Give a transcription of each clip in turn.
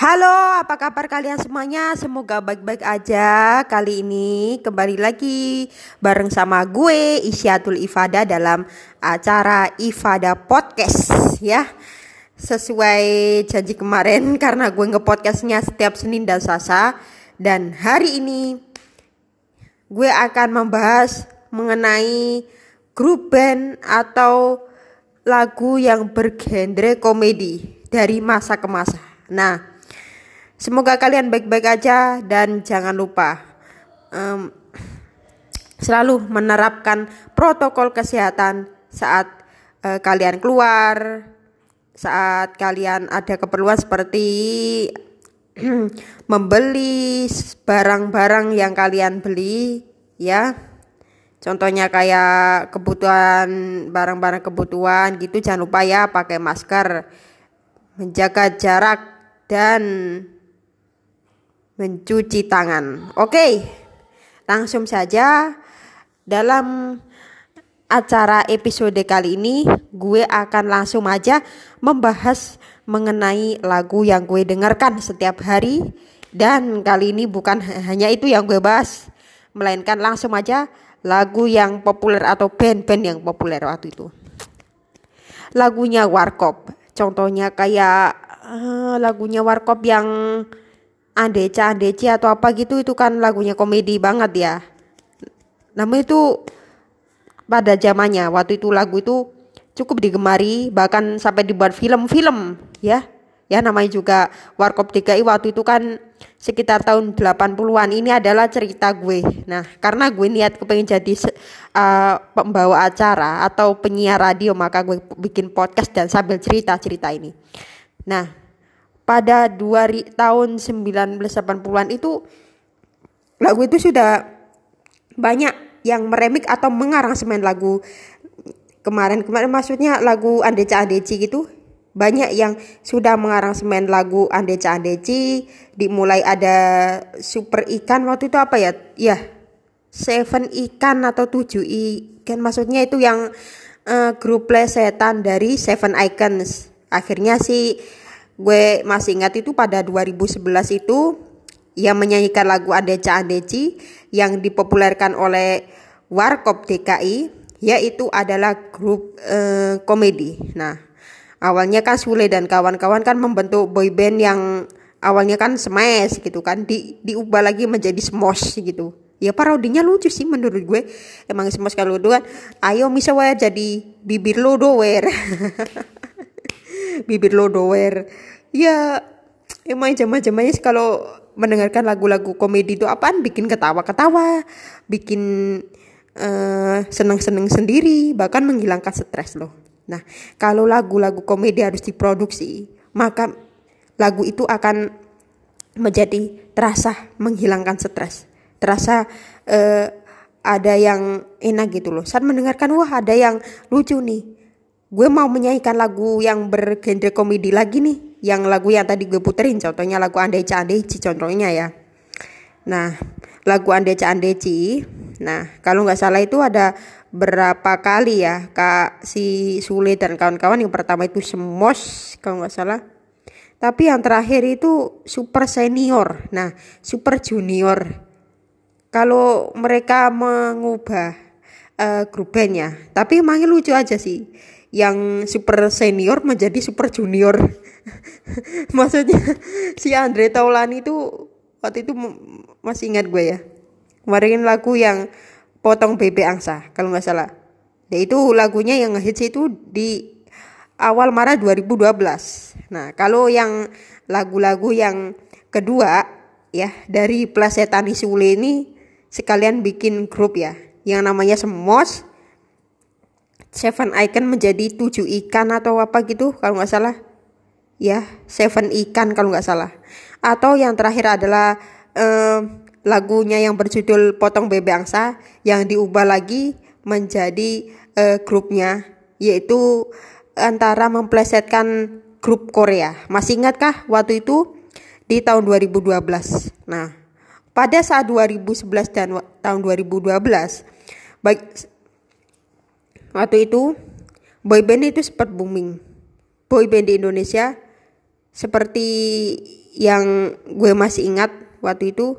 Halo, apa kabar kalian semuanya? Semoga baik-baik aja. Kali ini kembali lagi bareng sama gue Isyatul Ifada dalam acara Ifada Podcast ya. Sesuai janji kemarin karena gue nge-podcastnya setiap Senin dan Selasa dan hari ini gue akan membahas mengenai grup band atau lagu yang bergenre komedi dari masa ke masa. Nah, Semoga kalian baik-baik aja dan jangan lupa um, selalu menerapkan protokol kesehatan saat uh, kalian keluar, saat kalian ada keperluan seperti membeli barang-barang yang kalian beli, ya. Contohnya kayak kebutuhan barang-barang kebutuhan gitu jangan lupa ya pakai masker, menjaga jarak dan mencuci tangan. Oke, langsung saja. Dalam acara episode kali ini gue akan langsung aja membahas mengenai lagu yang gue dengarkan setiap hari. Dan kali ini bukan hanya itu yang gue bahas melainkan langsung aja lagu yang populer atau band-band yang populer waktu itu. Lagunya Warkop. Contohnya kayak uh, lagunya Warkop yang Andeca Andeci atau apa gitu itu kan lagunya komedi banget ya. Namun itu pada zamannya waktu itu lagu itu cukup digemari bahkan sampai dibuat film-film ya. Ya namanya juga Warkop DKI waktu itu kan sekitar tahun 80-an ini adalah cerita gue. Nah, karena gue niat kepengen jadi uh, pembawa acara atau penyiar radio maka gue bikin podcast dan sambil cerita-cerita ini. Nah, pada dua tahun 1980-an itu lagu itu sudah banyak yang meremik atau mengaransemen lagu. Kemarin kemarin maksudnya lagu Andeca Andeci gitu banyak yang sudah mengaransemen lagu Andeca Andeci dimulai ada super ikan waktu itu apa ya? Ya seven ikan atau tujuh ikan maksudnya itu yang uh, grup plesetan dari Seven Icons. Akhirnya sih gue masih ingat itu pada 2011 itu yang menyanyikan lagu Andeca Andeci yang dipopulerkan oleh Warkop DKI yaitu adalah grup uh, komedi. Nah, awalnya kan Sule dan kawan-kawan kan membentuk boyband yang awalnya kan smash gitu kan di diubah lagi menjadi smosh gitu. Ya parodinya lucu sih menurut gue. Emang smosh kalau kan ayo misalnya jadi bibir lo doer. bibir lo doer. Ya emang zamannya sih kalau mendengarkan lagu-lagu komedi itu apaan? Bikin ketawa-ketawa bikin uh, seneng-seneng sendiri bahkan menghilangkan stres loh nah kalau lagu-lagu komedi harus diproduksi maka lagu itu akan menjadi terasa menghilangkan stres. Terasa uh, ada yang enak gitu loh. Saat mendengarkan wah ada yang lucu nih gue mau menyanyikan lagu yang bergenre komedi lagi nih yang lagu yang tadi gue puterin contohnya lagu Andeci Andeci contohnya ya. Nah lagu Andeci Andeci nah kalau nggak salah itu ada berapa kali ya kak si Sule dan kawan-kawan yang pertama itu Semos kalau nggak salah. Tapi yang terakhir itu super senior nah super junior. Kalau mereka mengubah uh, grup bandnya tapi emangnya lucu aja sih yang super senior menjadi super junior. Maksudnya si Andre Taulani itu waktu itu masih ingat gue ya. Kemarin lagu yang potong bebek angsa kalau nggak salah. Ya itu lagunya yang hits itu di awal Maret 2012 nah kalau yang lagu-lagu yang kedua ya dari Plasetani Sule ini sekalian bikin grup ya yang namanya Semos Seven Icon menjadi tujuh ikan atau apa gitu kalau nggak salah. Ya Seven ikan kalau nggak salah. Atau yang terakhir adalah eh, lagunya yang berjudul Potong Bebek Angsa yang diubah lagi menjadi eh, grupnya yaitu antara memplesetkan grup Korea. Masih ingatkah waktu itu? Di tahun 2012 nah pada saat 2011 dan tahun 2012 baik Waktu itu boyband itu sempat booming. Boyband di Indonesia seperti yang gue masih ingat waktu itu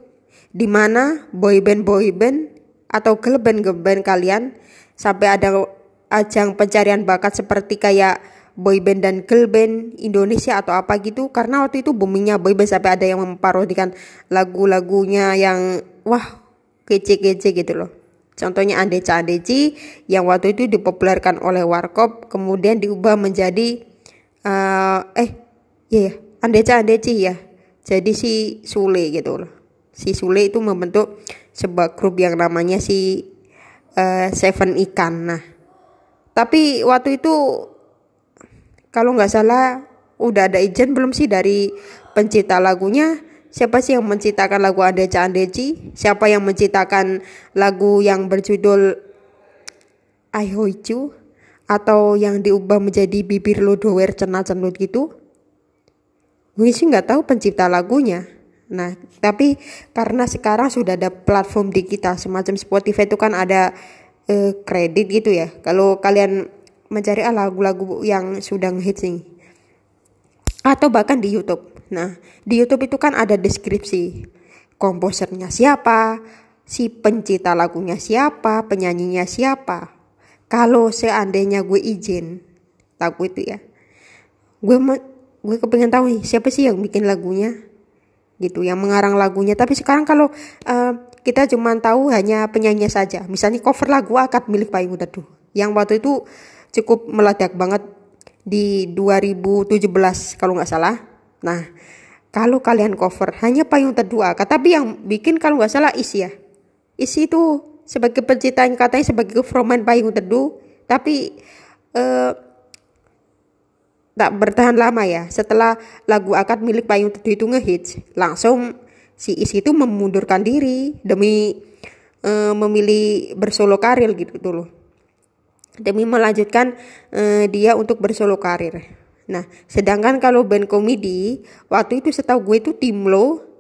di mana boyband boyband atau girl band band kalian sampai ada ajang pencarian bakat seperti kayak boyband dan girl band Indonesia atau apa gitu karena waktu itu boomingnya boyband sampai ada yang memparodikan lagu-lagunya yang wah kece-kece gitu loh contohnya Andeca Andeci yang waktu itu dipopulerkan oleh Warkop kemudian diubah menjadi uh, eh iya yeah, Andeca Andeci ya. Jadi si Sule gitu loh. Si Sule itu membentuk sebuah grup yang namanya si uh, Seven Ikan. Nah tapi waktu itu kalau nggak salah udah ada izin belum sih dari pencipta lagunya siapa sih yang menciptakan lagu Andeca Andeci siapa yang menciptakan lagu yang berjudul I You atau yang diubah menjadi bibir lo doer cena cenut gitu gue sih nggak tahu pencipta lagunya nah tapi karena sekarang sudah ada platform digital semacam Spotify itu kan ada uh, kredit gitu ya. Kalau kalian mencari lagu-lagu yang sudah ngehits nih. Atau bahkan di YouTube. Nah, di YouTube itu kan ada deskripsi komposernya siapa, si pencipta lagunya siapa, penyanyinya siapa. Kalau seandainya gue izin lagu itu ya, gue gue kepengen tahu nih siapa sih yang bikin lagunya, gitu, yang mengarang lagunya. Tapi sekarang kalau uh, kita cuma tahu hanya penyanyi saja. Misalnya cover lagu akad milik Payung Teduh yang waktu itu cukup meledak banget di 2017 kalau nggak salah. Nah, kalau kalian cover hanya Payung Teduh akad, tapi yang bikin kalau nggak salah isi ya. Isi itu sebagai pencipta yang katanya sebagai frontman Payung Teduh, tapi eh, tak bertahan lama ya. Setelah lagu akad milik Payung Teduh itu ngehits, langsung si Is itu memundurkan diri demi uh, memilih bersolo karir gitu loh demi melanjutkan uh, dia untuk bersolo karir nah sedangkan kalau band komedi waktu itu setahu gue itu tim lo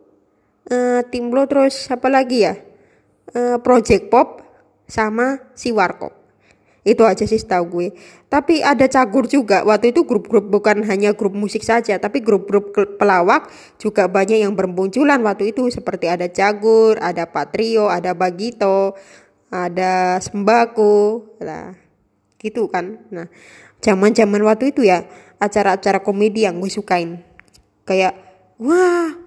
uh, tim lo terus apa lagi ya? Uh, project pop sama si warkop. Itu aja sih tahu gue. Tapi ada cagur juga. Waktu itu grup-grup bukan hanya grup musik saja tapi grup-grup pelawak juga banyak yang bermunculan waktu itu. Seperti ada cagur ada patrio ada bagito ada sembako lah gitu kan. Nah zaman zaman waktu itu ya acara-acara komedi yang gue sukain. Kayak wah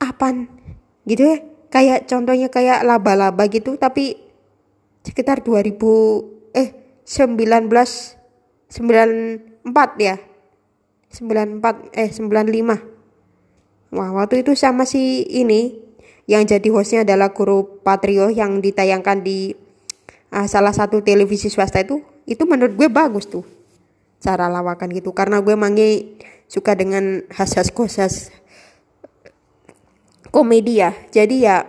apaan? Gitu ya. Kayak contohnya kayak laba-laba gitu tapi sekitar 2000 eh 19 94 ya. 94 eh 95 wah waktu itu sama si ini yang jadi hostnya adalah guru Patrio yang ditayangkan di uh, salah satu televisi swasta itu itu menurut gue bagus tuh cara lawakan gitu. Karena gue mangi suka dengan khas-khas komedi ya. Jadi ya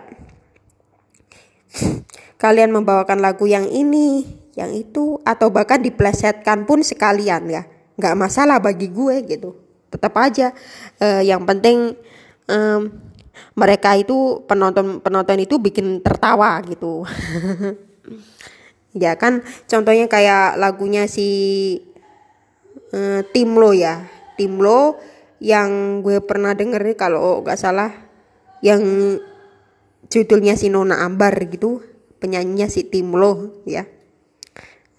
kalian membawakan lagu yang ini yang itu atau bahkan diplesetkan pun sekalian ya. Nggak masalah bagi gue gitu. Tetap aja. Uh, yang penting um, mereka itu penonton penonton itu bikin tertawa gitu. Ya kan contohnya kayak lagunya si uh, tim lo ya. Tim lo yang gue pernah denger kalau nggak salah yang judulnya si Nona Ambar gitu penyanyinya si tim lo ya.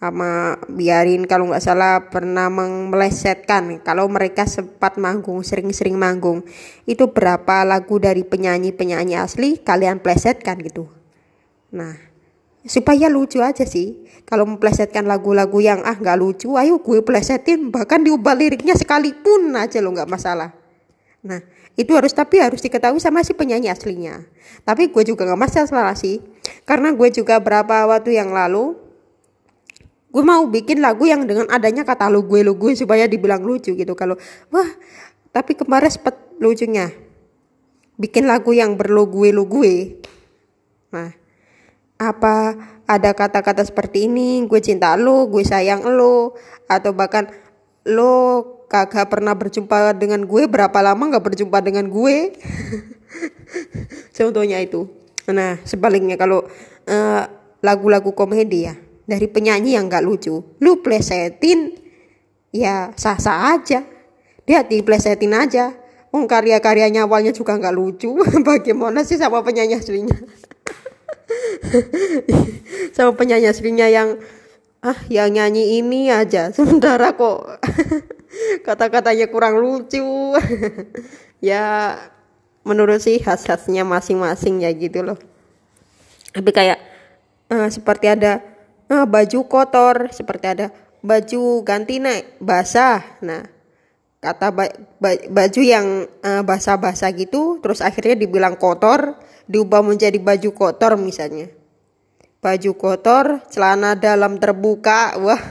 Sama biarin kalau nggak salah pernah melesetkan kalau mereka sempat manggung sering-sering manggung. Itu berapa lagu dari penyanyi-penyanyi asli kalian plesetkan gitu. Nah supaya lucu aja sih. Kalau memplesetkan lagu-lagu yang ah nggak lucu ayo gue plesetin. Bahkan diubah liriknya sekalipun aja lo nggak masalah. Nah itu harus tapi harus diketahui sama si penyanyi aslinya. Tapi gue juga nggak masalah sih. Karena gue juga berapa waktu yang lalu gue mau bikin lagu yang dengan adanya kata lu gue lu gue supaya dibilang lucu gitu. Kalau wah tapi kemarin sempat lucunya. Bikin lagu yang berlo gue lu gue. Nah apa ada kata-kata seperti ini? Gue cinta lo gue sayang lo atau bahkan lo kagak pernah berjumpa dengan gue berapa lama nggak berjumpa dengan gue? Contohnya itu. Nah sebaliknya kalau uh, lagu-lagu komedi ya dari penyanyi yang gak lucu lu plesetin ya sah-sah aja. Dia diplesetin aja. Wong karya-karyanya awalnya juga nggak lucu. Bagaimana sih sama penyanyi aslinya sama penyanyi aslinya yang ah yang nyanyi ini aja sementara kok kata-katanya kurang lucu. Ya menurut sih khas-khasnya masing-masing ya gitu loh. Tapi kayak uh, seperti ada uh, baju kotor seperti ada baju ganti naik basah. Nah kata ba ba baju yang uh, basah-basah gitu terus akhirnya dibilang kotor diubah menjadi baju kotor misalnya baju kotor celana dalam terbuka wah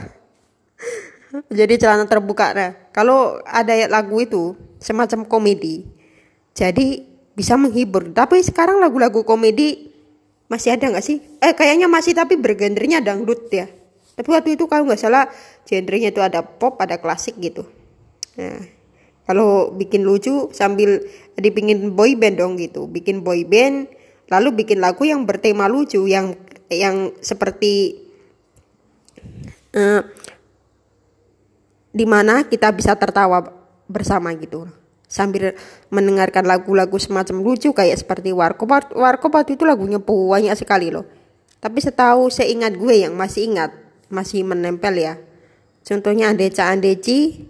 jadi celana terbuka nah kalau ada lagu itu semacam komedi jadi bisa menghibur tapi sekarang lagu-lagu komedi masih ada nggak sih? Eh kayaknya masih tapi bergendernya dangdut ya. Tapi waktu itu kalau nggak salah genrenya itu ada pop, ada klasik gitu. Nah, kalau bikin lucu sambil dipingin boy band dong gitu, bikin boy band, lalu bikin lagu yang bertema lucu, yang yang seperti uh, di mana kita bisa tertawa bersama gitu sambil mendengarkan lagu-lagu semacam lucu kayak seperti. Warkop waktu itu lagunya banyak sekali loh. Tapi setahu saya ingat gue yang masih ingat, masih menempel ya. Contohnya Andeca Andeci,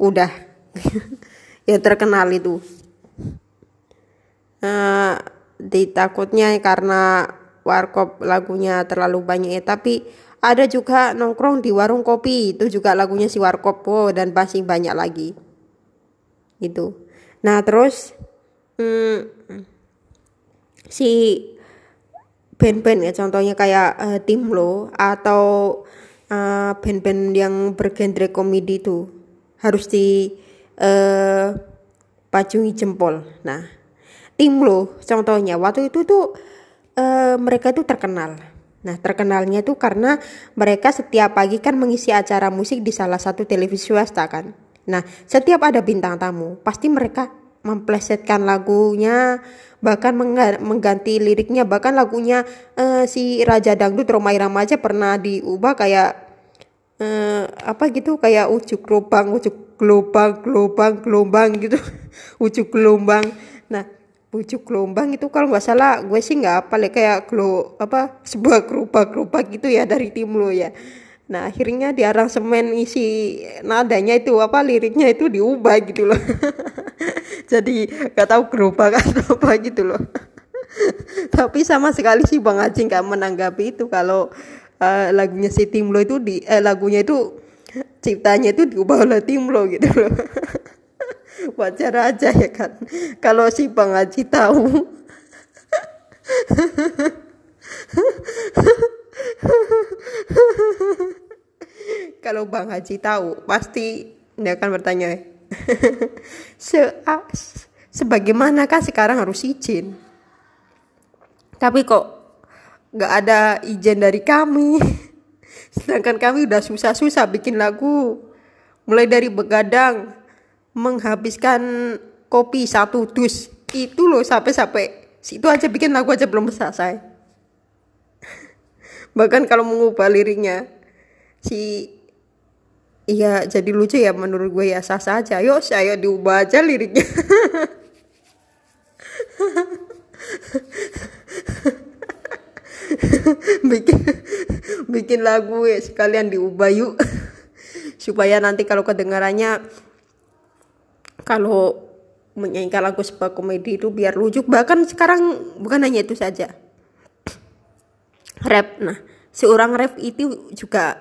udah yang terkenal itu. Uh, ditakutnya karena Warkop lagunya terlalu banyak ya, tapi ada juga nongkrong di warung kopi. Itu juga lagunya si Warkop. Oh, dan masih banyak lagi. Gitu. Nah terus hmm, si band-band ya contohnya kayak uh, tim lo atau uh, band-band yang bergenre komedi itu harus di uh, pacungi jempol nah tim lo contohnya waktu itu tuh uh, mereka itu terkenal Nah, terkenalnya itu karena mereka setiap pagi kan mengisi acara musik di salah satu televisi swasta kan. Nah, setiap ada bintang tamu, pasti mereka memplesetkan lagunya, bahkan mengganti liriknya, bahkan lagunya uh, si Raja Dangdut Romai Ramaja pernah diubah kayak uh, apa gitu, kayak ujuk lubang, ujuk gelombang, gelombang, gelombang gitu, ujuk gelombang. Nah, ujuk gelombang itu kalau nggak salah gue sih nggak apa kayak glo apa sebuah gerobak gerobak gitu ya dari tim lo ya Nah akhirnya di aransemen isi nadanya itu apa liriknya itu diubah gitu loh. Jadi gak tahu gerobak atau apa gitu loh. Tapi sama sekali sih Bang Acing gak menanggapi itu kalau uh, lagunya si Timlo itu di eh, lagunya itu ciptanya itu diubah oleh Timlo gitu loh. Wajar aja ya kan. Kalau si Bang Haji tahu Kalau Bang Haji tahu, pasti dia akan bertanya, Se sebagaimanakah sekarang harus izin? Tapi kok gak ada izin dari kami? Sedangkan kami udah susah-susah bikin lagu. Mulai dari begadang, menghabiskan kopi satu dus. Itu loh sampai-sampai situ aja bikin lagu aja belum selesai. Bahkan kalau mengubah liriknya, si Iya jadi lucu ya menurut gue ya sah sah aja. Yuk saya diubah aja liriknya. bikin bikin lagu ya sekalian diubah yuk. Supaya nanti kalau kedengarannya kalau menyanyikan lagu sebuah komedi itu biar lucu. Bahkan sekarang bukan hanya itu saja. Rap nah seorang rap itu juga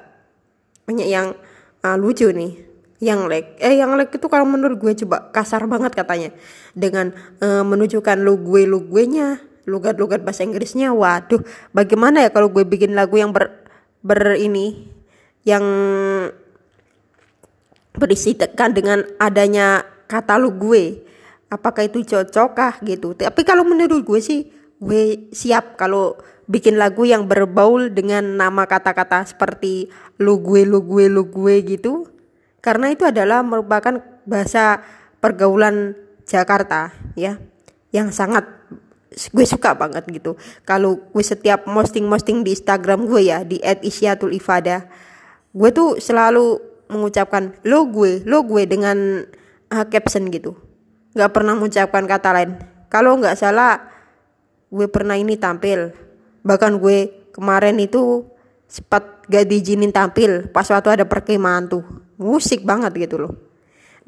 banyak yang uh, lucu nih. Yang leg eh yang leg itu kalau menurut gue coba kasar banget katanya. Dengan uh, menunjukkan lu gue lu gue nya lugat-lugat bahasa Inggrisnya waduh bagaimana ya kalau gue bikin lagu yang ber ber ini yang berisi tekan dengan adanya kata lu gue? Apakah itu cocokkah gitu? Tapi kalau menurut gue sih gue siap kalau bikin lagu yang berbaul dengan nama kata-kata seperti lu gue lu gue lu gue gitu. Karena itu adalah merupakan bahasa pergaulan Jakarta ya yang sangat gue suka banget gitu. Kalau gue setiap posting-posting di Instagram gue ya di @isyatul ifada gue tuh selalu mengucapkan lo gue lo gue dengan uh, caption gitu. Nggak pernah mengucapkan kata lain. Kalau nggak salah gue pernah ini tampil. Bahkan gue kemarin itu sempat gak diizinin tampil pas waktu ada perkemahan tuh. Musik banget gitu loh.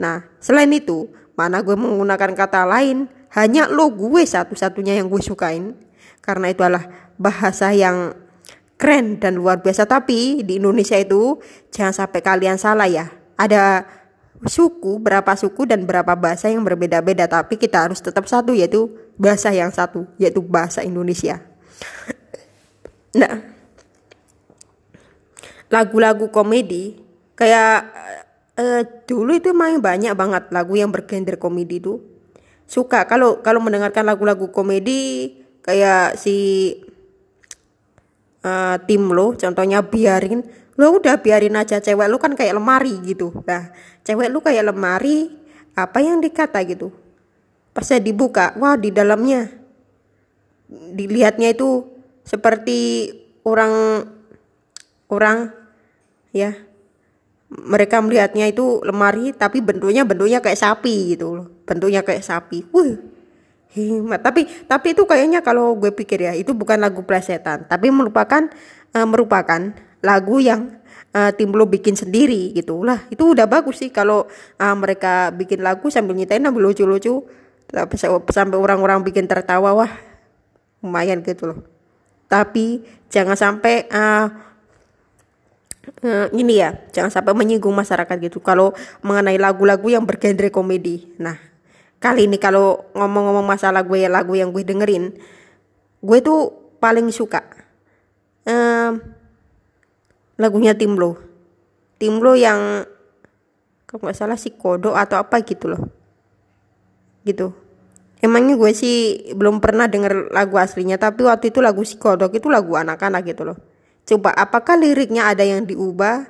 Nah selain itu mana gue menggunakan kata lain hanya lo gue satu-satunya yang gue sukain. Karena itu adalah bahasa yang keren dan luar biasa. Tapi di Indonesia itu jangan sampai kalian salah ya. Ada suku berapa suku dan berapa bahasa yang berbeda-beda. Tapi kita harus tetap satu yaitu bahasa yang satu yaitu bahasa Indonesia. Nah lagu-lagu komedi kayak uh, dulu itu main banyak banget lagu yang bergenre komedi itu suka. Kalau kalau mendengarkan lagu-lagu komedi kayak si uh, tim lo contohnya biarin lo udah biarin aja cewek lo kan kayak lemari gitu. Nah cewek lo kayak lemari apa yang dikata gitu? Pas saya dibuka wah di dalamnya dilihatnya itu seperti orang orang ya mereka melihatnya itu lemari tapi bentuknya bentuknya kayak sapi gitu loh. Bentuknya kayak sapi. Wih hemat. Tapi tapi itu kayaknya kalau gue pikir ya itu bukan lagu plesetan tapi merupakan uh, merupakan lagu yang uh, tim bikin sendiri gitu lah. Itu udah bagus sih kalau uh, mereka bikin lagu sambil nyitain sambil lucu-lucu sampai orang-orang bikin tertawa wah lumayan gitu loh. Tapi jangan sampai uh, uh, ini ya jangan sampai menyinggung masyarakat gitu. Kalau mengenai lagu-lagu yang bergenre komedi. Nah kali ini kalau ngomong-ngomong masalah gue lagu yang gue dengerin gue tuh paling suka um, lagunya Timlo Timlo yang kalau nggak salah si Kodo atau apa gitu loh. Gitu. Emangnya gue sih belum pernah denger lagu aslinya tapi waktu itu lagu si Kodok itu lagu anak-anak gitu loh coba apakah liriknya ada yang diubah?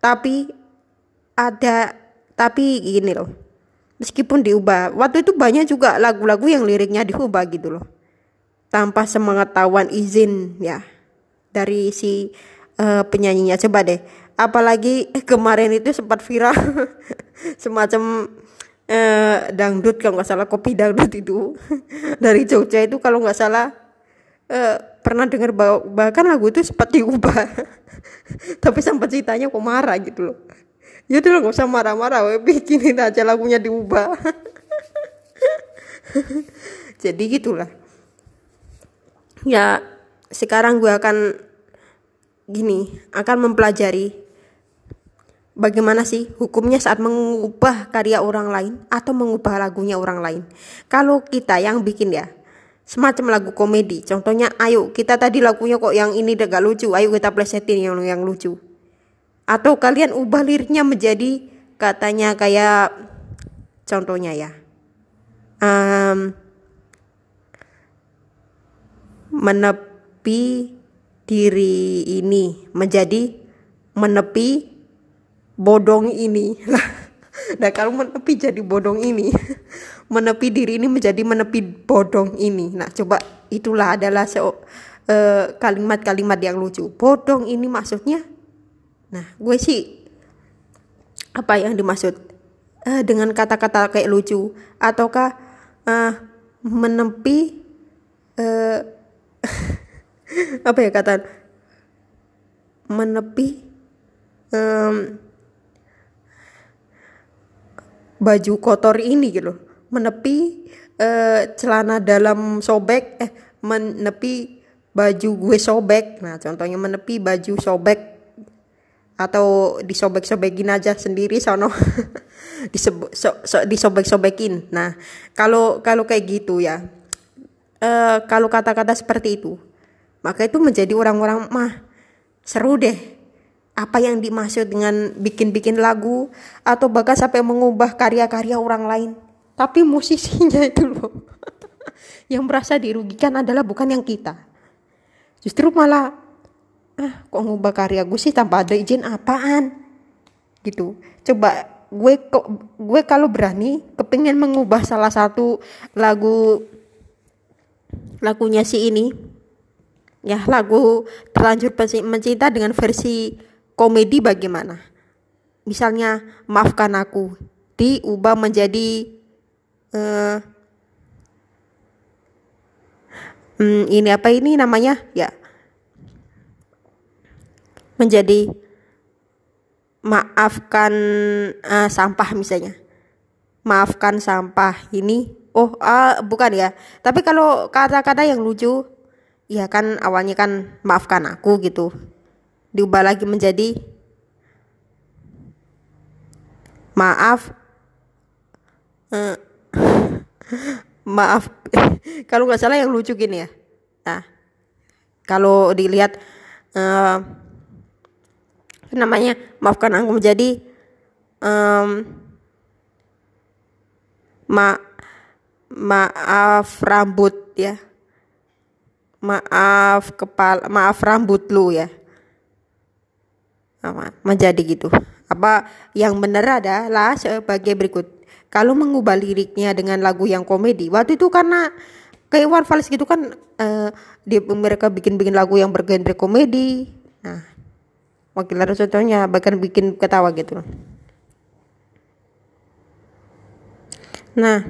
Tapi ada tapi gini loh. Meskipun diubah waktu itu banyak juga lagu-lagu yang liriknya diubah gitu loh. Tanpa semengetahuan izin ya. Dari si uh, penyanyinya. Coba deh apalagi eh, kemarin itu sempat viral. Semacam uh, dangdut kalau nggak salah. Kopi dangdut itu. Dari Jogja itu kalau nggak salah uh, pernah dengar bahkan lagu itu sempat diubah. Tapi sempat ceritanya kok marah gitu loh. Ya udah nggak usah marah-marah bikinin aja lagunya diubah. Jadi gitulah. Ya sekarang gue akan gini akan mempelajari bagaimana sih hukumnya saat mengubah karya orang lain atau mengubah lagunya orang lain. Kalau kita yang bikin ya semacam lagu komedi. Contohnya ayo kita tadi lagunya kok yang ini gak lucu. Ayo kita plesetin yang yang lucu. Atau kalian ubah liriknya menjadi katanya kayak contohnya ya. Um, menepi diri ini menjadi menepi bodong ini. Nah kalau menepi jadi bodong ini menepi diri ini menjadi menepi bodong ini. Nah coba itulah adalah uh, kalimat-kalimat yang lucu. Bodong ini maksudnya? Nah, gue sih apa yang dimaksud? Uh, dengan kata-kata kayak lucu. Ataukah uh, menempi uh, apa ya kata? Menepi um, baju kotor ini gitu menepi uh, celana dalam sobek eh menepi baju gue sobek. Nah contohnya menepi baju sobek atau disobek-sobekin aja sendiri sono. So, so, disobek-sobekin. Nah kalau kalau kayak gitu ya uh, kalau kata-kata seperti itu maka itu menjadi orang-orang mah seru deh. Apa yang dimaksud dengan bikin-bikin lagu atau bahkan sampai mengubah karya-karya orang lain tapi musisinya itu loh. Yang merasa dirugikan adalah bukan yang kita. Justru malah ah kok ngubah karya gue sih tanpa ada izin apaan? Gitu. Coba gue kok gue kalau berani kepingin mengubah salah satu lagu lagunya si ini. Ya lagu terlanjur mencinta dengan versi komedi bagaimana? Misalnya maafkan aku diubah menjadi uh, hmm, ini apa ini namanya? Ya. Menjadi maafkan uh, sampah misalnya. Maafkan sampah ini. Oh uh, bukan ya. Tapi kalau kata-kata yang lucu ya kan awalnya kan maafkan aku gitu. Diubah lagi menjadi maaf maaf. Kalau nggak salah yang lucu gini ya. Nah kalau dilihat uh, namanya maafkan aku menjadi um, ma maaf rambut ya. Maaf kepala maaf rambut lu ya. Menjadi gitu. Apa yang benar adalah sebagai berikut kalau mengubah liriknya dengan lagu yang komedi waktu itu karena kayak Iwan Fals gitu kan uh, dia mereka bikin-bikin lagu yang bergenre komedi. Nah wakil ada contohnya bahkan bikin ketawa gitu. Nah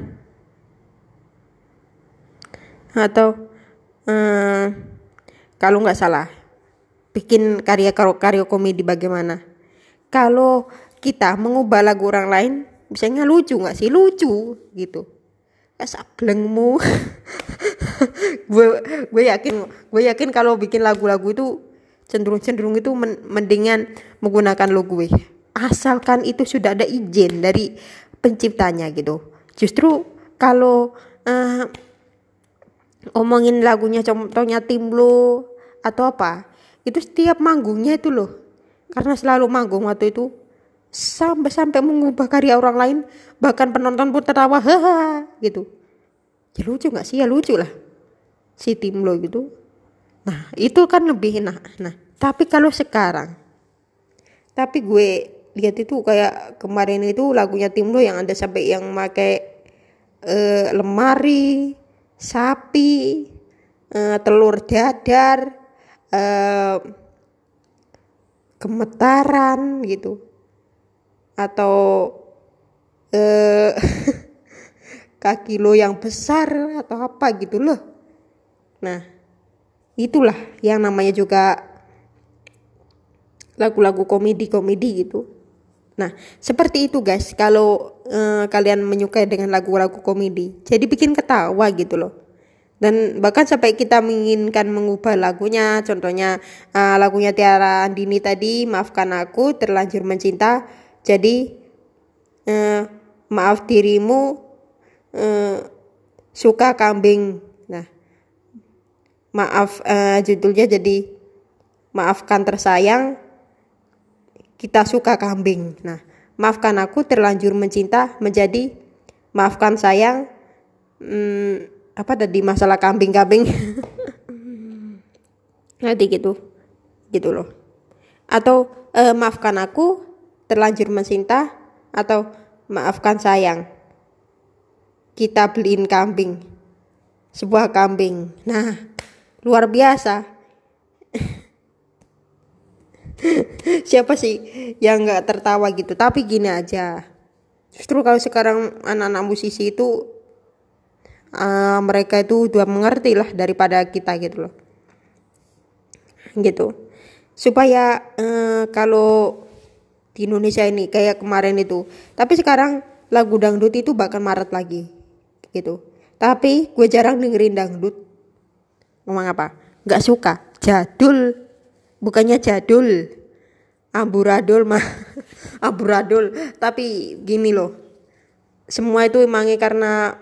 atau uh, kalau nggak salah bikin karya karya komedi bagaimana? Kalau kita mengubah lagu orang lain misalnya lucu nggak sih? Lucu gitu. Ya sablengmu. Gue gue yakin gue yakin kalau bikin lagu-lagu itu cenderung cenderung itu mendingan menggunakan lo gue. Asalkan itu sudah ada izin dari penciptanya gitu. Justru kalau uh, omongin lagunya contohnya tim lo atau apa itu setiap manggungnya itu loh. Karena selalu manggung waktu itu sampai sampai mengubah karya orang lain. Bahkan penonton pun tertawa haha gitu. Ya lucu nggak sih? Ya lucu lah. Si tim lo gitu. Nah itu kan lebih enak. Nah tapi kalau sekarang tapi gue lihat itu kayak kemarin itu lagunya tim lo yang ada sampai yang pakai uh, lemari sapi, uh, telur dadar, uh, gemetaran gitu, atau uh, kaki lo yang besar atau apa gitu loh. Nah, itulah yang namanya juga lagu-lagu komedi-komedi gitu. Nah, seperti itu guys, kalau uh, kalian menyukai dengan lagu-lagu komedi, jadi bikin ketawa gitu loh. Dan bahkan sampai kita menginginkan mengubah lagunya, contohnya uh, lagunya Tiara Andini tadi, maafkan aku terlanjur mencinta, jadi uh, maaf dirimu uh, suka kambing. Nah, maaf uh, judulnya jadi maafkan tersayang kita suka kambing. Nah, maafkan aku terlanjur mencinta menjadi maafkan sayang hmm, apa tadi masalah kambing-kambing. Nanti gitu. Gitu loh. Atau eh, maafkan aku terlanjur mencinta atau maafkan sayang. Kita beliin kambing. Sebuah kambing. Nah, luar biasa. siapa sih yang nggak tertawa gitu tapi gini aja justru kalau sekarang anak-anak musisi itu uh, mereka itu udah mengerti lah daripada kita gitu loh gitu supaya uh, kalau di Indonesia ini kayak kemarin itu. Tapi sekarang lagu dangdut itu bahkan maret lagi gitu. Tapi gue jarang dengerin dangdut. Ngomong apa? Nggak suka. Jadul. Bukannya jadul. Amburadul mah. Amburadul. Tapi gini loh. Semua itu emangnya karena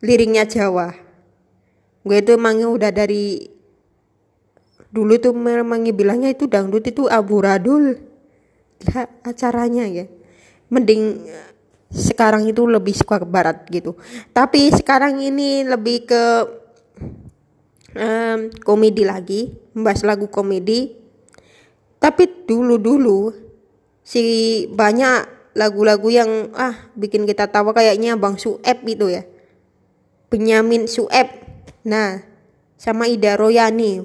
liriknya Jawa. Gue itu emangnya udah dari dulu tuh emangnya bilangnya itu dangdut itu amburadul. lah acaranya ya mending sekarang itu lebih suka ke barat gitu tapi sekarang ini lebih ke um, komedi lagi membahas lagu komedi tapi dulu-dulu si banyak lagu-lagu yang ah bikin kita tawa kayaknya Bang Sueb itu ya. Benyamin Sueb. Nah, sama Ida Royani.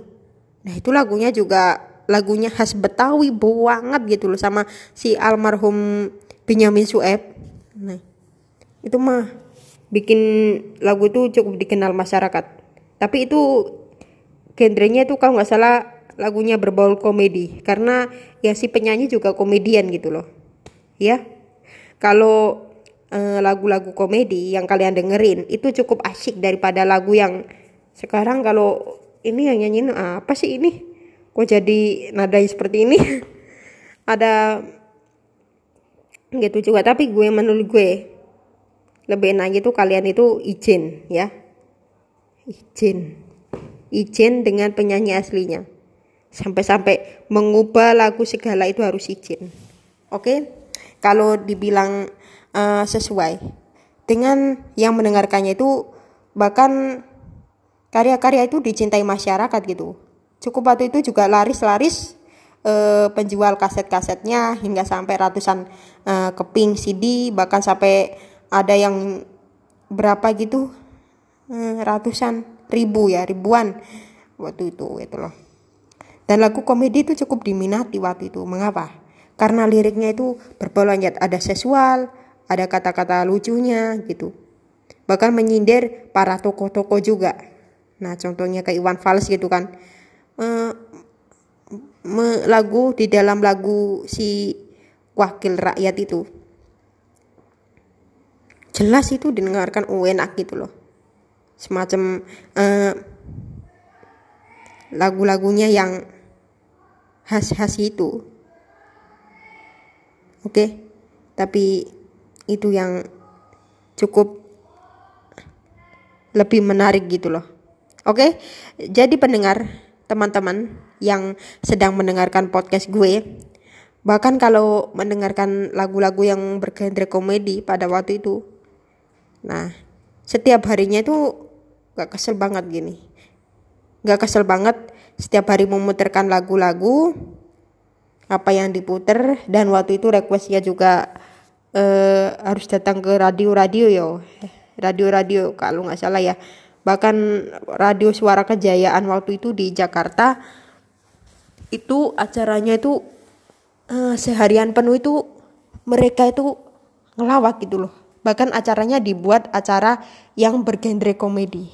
Nah, itu lagunya juga lagunya khas Betawi banget gitu loh sama si almarhum Benyamin Sueb. Nah, itu mah bikin lagu itu cukup dikenal masyarakat. Tapi itu genrenya itu kalau nggak salah lagunya berbau komedi karena ya si penyanyi juga komedian gitu loh. Ya kalau eh, lagu-lagu komedi yang kalian dengerin itu cukup asyik daripada lagu yang sekarang kalau ini yang nyanyiin apa sih ini kok jadi nadanya seperti ini? Ada gitu juga tapi gue menurut gue lebih enak itu kalian itu izin ya. Izin izin dengan penyanyi aslinya. Sampai-sampai mengubah lagu segala itu harus izin oke? Okay? kalau dibilang uh, sesuai. Dengan yang mendengarkannya itu bahkan karya-karya itu dicintai masyarakat gitu cukup waktu itu juga laris-laris uh, penjual kaset-kasetnya hingga sampai ratusan uh, keping CD bahkan sampai ada yang berapa gitu uh, ratusan ribu ya ribuan waktu itu itu loh. Dan lagu komedi itu cukup diminati waktu itu. Mengapa? Karena liriknya itu berbau ada seksual ada kata-kata lucunya gitu. Bahkan menyindir para tokoh-tokoh juga. Nah contohnya kayak Iwan Fals gitu kan uh, me, lagu di dalam lagu si wakil rakyat itu. Jelas itu didengarkan oh, enak gitu loh. Semacam uh, lagu-lagunya yang khas-khas itu. Oke? Okay? tapi itu yang cukup lebih menarik gitu loh. Oke? Jadi pendengar teman-teman yang sedang mendengarkan podcast gue. Bahkan kalau mendengarkan lagu-lagu yang bergenre komedi pada waktu itu. Nah setiap harinya itu gak kesel banget gini. Gak kesel banget setiap hari memutarkan lagu-lagu apa yang diputer dan waktu itu requestnya juga uh, harus datang ke radio-radio yo. Radio-radio kalau nggak salah ya bahkan radio suara kejayaan waktu itu di Jakarta itu acaranya itu uh, seharian penuh itu mereka itu ngelawak gitu loh. Bahkan acaranya dibuat acara yang bergenre komedi.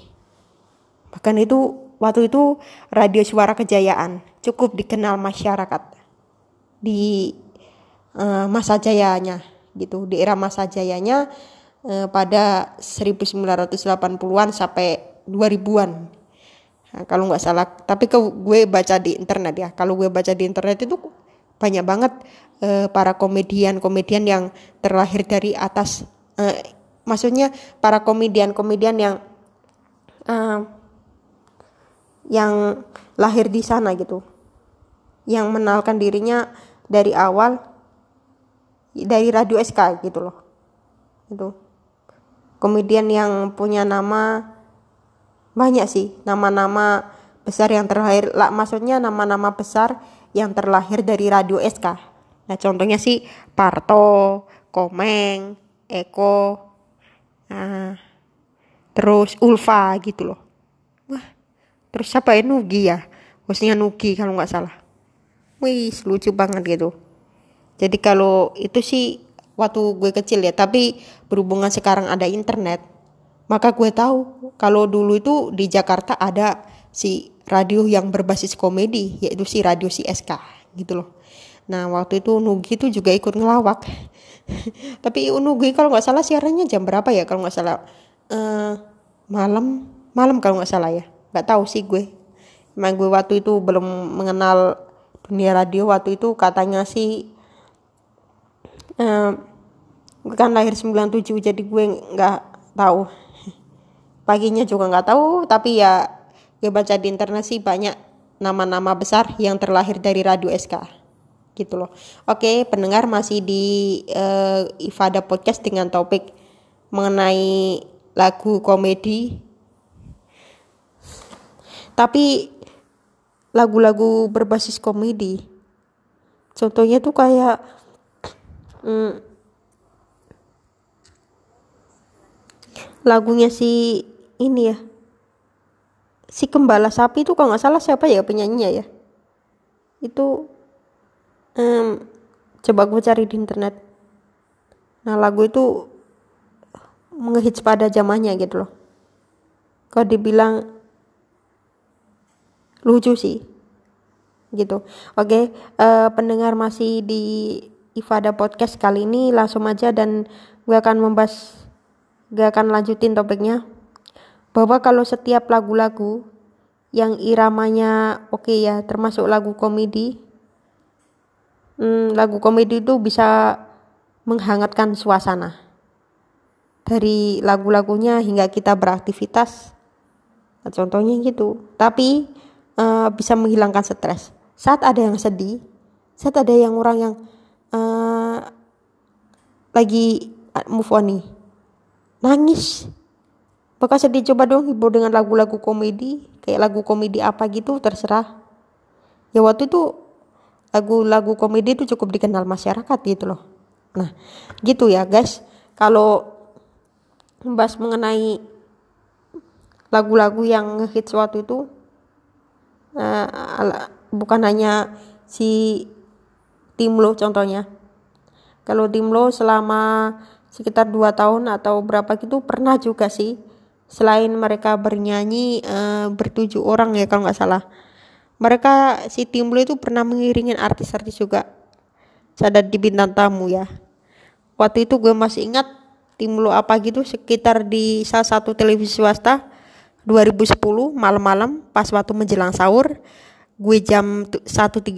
Bahkan itu waktu itu radio suara kejayaan cukup dikenal masyarakat di uh, masa jayanya gitu di era masa jayanya eh, pada 1980-an sampai 2000-an. Nah, kalau nggak salah, tapi ke gue baca di internet ya. Kalau gue baca di internet itu banyak banget eh, para komedian-komedian yang terlahir dari atas eh, maksudnya para komedian-komedian yang eh, yang lahir di sana gitu. Yang menalkan dirinya dari awal dari radio SK gitu loh. Itu komedian yang punya nama banyak sih nama-nama besar yang terlahir. Lah maksudnya nama-nama besar yang terlahir dari radio SK nah contohnya sih Parto Komeng Eko nah, terus Ulfa gitu loh. Wah terus siapa ya? Nugi ya? Hostnya Nugi kalau nggak salah. Wih lucu banget gitu. Jadi kalau itu sih waktu gue kecil ya tapi berhubungan sekarang ada internet maka gue tahu kalau dulu itu di Jakarta ada si radio yang berbasis komedi yaitu si radio si SK gitu loh. Nah waktu itu Nugi itu juga ikut ngelawak. Tapi Nugi kalau nggak salah siarannya jam berapa ya kalau nggak salah? Uh, malam malam kalau nggak salah ya nggak tahu sih gue. Emang gue waktu itu belum mengenal dunia radio waktu itu katanya sih uh, gue kan lahir 97 jadi gue nggak tahu. Paginya juga nggak tahu tapi ya gue baca di internet sih banyak nama-nama besar yang terlahir dari radio SK gitu loh. Oke pendengar masih di uh, Ifada podcast dengan topik mengenai lagu komedi. Tapi lagu-lagu berbasis komedi contohnya tuh kayak hmm, lagunya si ini ya. Si kembala sapi itu kalau nggak salah siapa ya penyanyinya ya? Itu um, coba gue cari di internet. Nah lagu itu ngehits pada zamannya gitu loh. Kalau dibilang lucu sih gitu. Oke uh, pendengar masih di Ifada podcast kali ini langsung aja dan gue akan membahas gue akan lanjutin topiknya. Bahwa kalau setiap lagu-lagu yang iramanya oke okay ya termasuk lagu komedi hmm, lagu komedi itu bisa menghangatkan suasana. Dari lagu-lagunya hingga kita beraktivitas. Nah, contohnya gitu. Tapi uh, bisa menghilangkan stres. Saat ada yang sedih saat ada yang orang yang uh, lagi move on nih nangis. Bakal sedih coba dong hibur dengan lagu-lagu komedi. Kayak lagu komedi apa gitu terserah. Ya waktu itu lagu-lagu komedi itu cukup dikenal masyarakat gitu loh. Nah gitu ya guys. Kalau membahas mengenai lagu-lagu yang ngehits waktu itu uh, bukan hanya si Timlo contohnya. Kalau Timlo selama sekitar dua tahun atau berapa gitu pernah juga sih selain mereka bernyanyi uh, bertujuh orang ya kalau nggak salah. Mereka si Timlo itu pernah mengiringin artis-artis juga sadar di bintang tamu ya. Waktu itu gue masih ingat Timlo apa gitu sekitar di salah satu televisi swasta 2010 malam-malam pas waktu menjelang sahur gue jam 1.30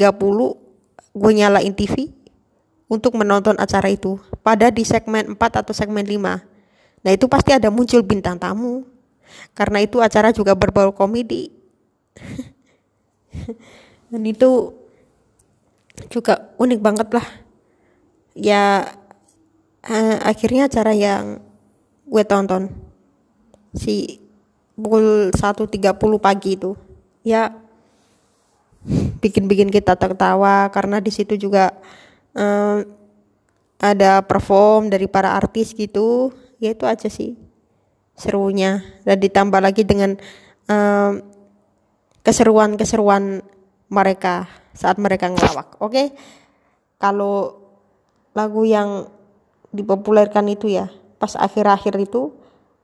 gue nyalain TV untuk menonton acara itu pada di segmen 4 atau segmen 5 nah itu pasti ada muncul bintang tamu. Karena itu acara juga berbau komedi. Dan itu juga unik banget lah. Ya eh, akhirnya acara yang gue tonton si pukul 1.30 pagi itu ya bikin-bikin kita tertawa. Karena di situ juga um, ada perform dari para artis gitu. Ya itu aja sih serunya. Dan ditambah lagi dengan um, keseruan-keseruan mereka saat mereka ngelawak oke? Okay? kalau lagu yang dipopulerkan itu ya pas akhir-akhir itu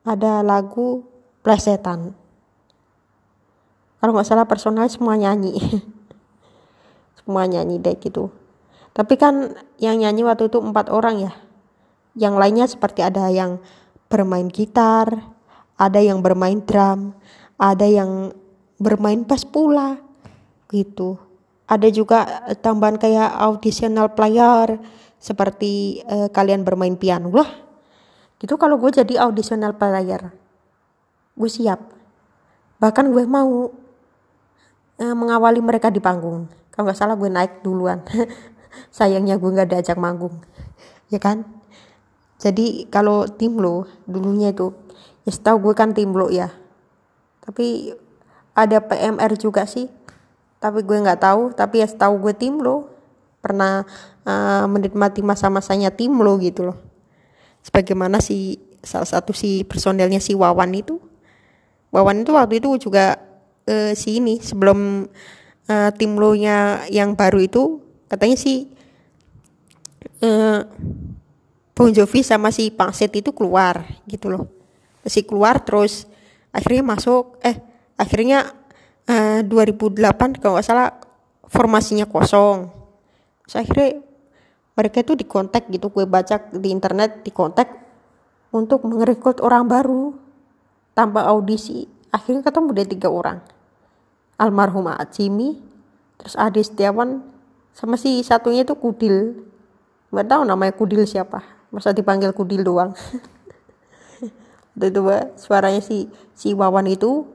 ada lagu plesetan. Kalau nggak salah personal semua nyanyi. Semua nyanyi deh gitu tapi kan yang nyanyi waktu itu empat orang ya. Yang lainnya seperti ada yang bermain gitar ada yang bermain drum ada yang bermain bass pula gitu. Ada juga tambahan kayak auditional player seperti uh, kalian bermain piano lah. Gitu kalau gue jadi auditional player. Gue siap. Bahkan gue mau uh, mengawali mereka di panggung. Kalau nggak salah gue naik duluan sayangnya gue nggak diajak manggung. Ya kan? Jadi kalau tim lo dulunya itu ya setahu gue kan tim lo ya. Tapi ada PMR juga sih. Tapi gue nggak tahu. Tapi ya setahu gue tim lo pernah uh, menikmati masa-masanya tim lo gitu loh. Sebagaimana si salah satu si personelnya si Wawan itu. Wawan itu waktu itu juga uh, si ini sebelum uh, tim lo nya yang baru itu katanya si uh, Bon Jovi sama si Pangset itu keluar gitu loh. Si keluar terus akhirnya masuk eh akhirnya uh, 2008 kalau nggak salah formasinya kosong. Saya akhirnya mereka itu dikontak gitu gue baca di internet dikontak untuk merekrut orang baru. Tanpa audisi akhirnya ketemu dia tiga orang. Almarhum Acimi terus Adi Setiawan sama si satunya itu Kudil. Nggak tahu namanya Kudil siapa. Masa dipanggil Kudil doang. Itu suaranya si si Wawan itu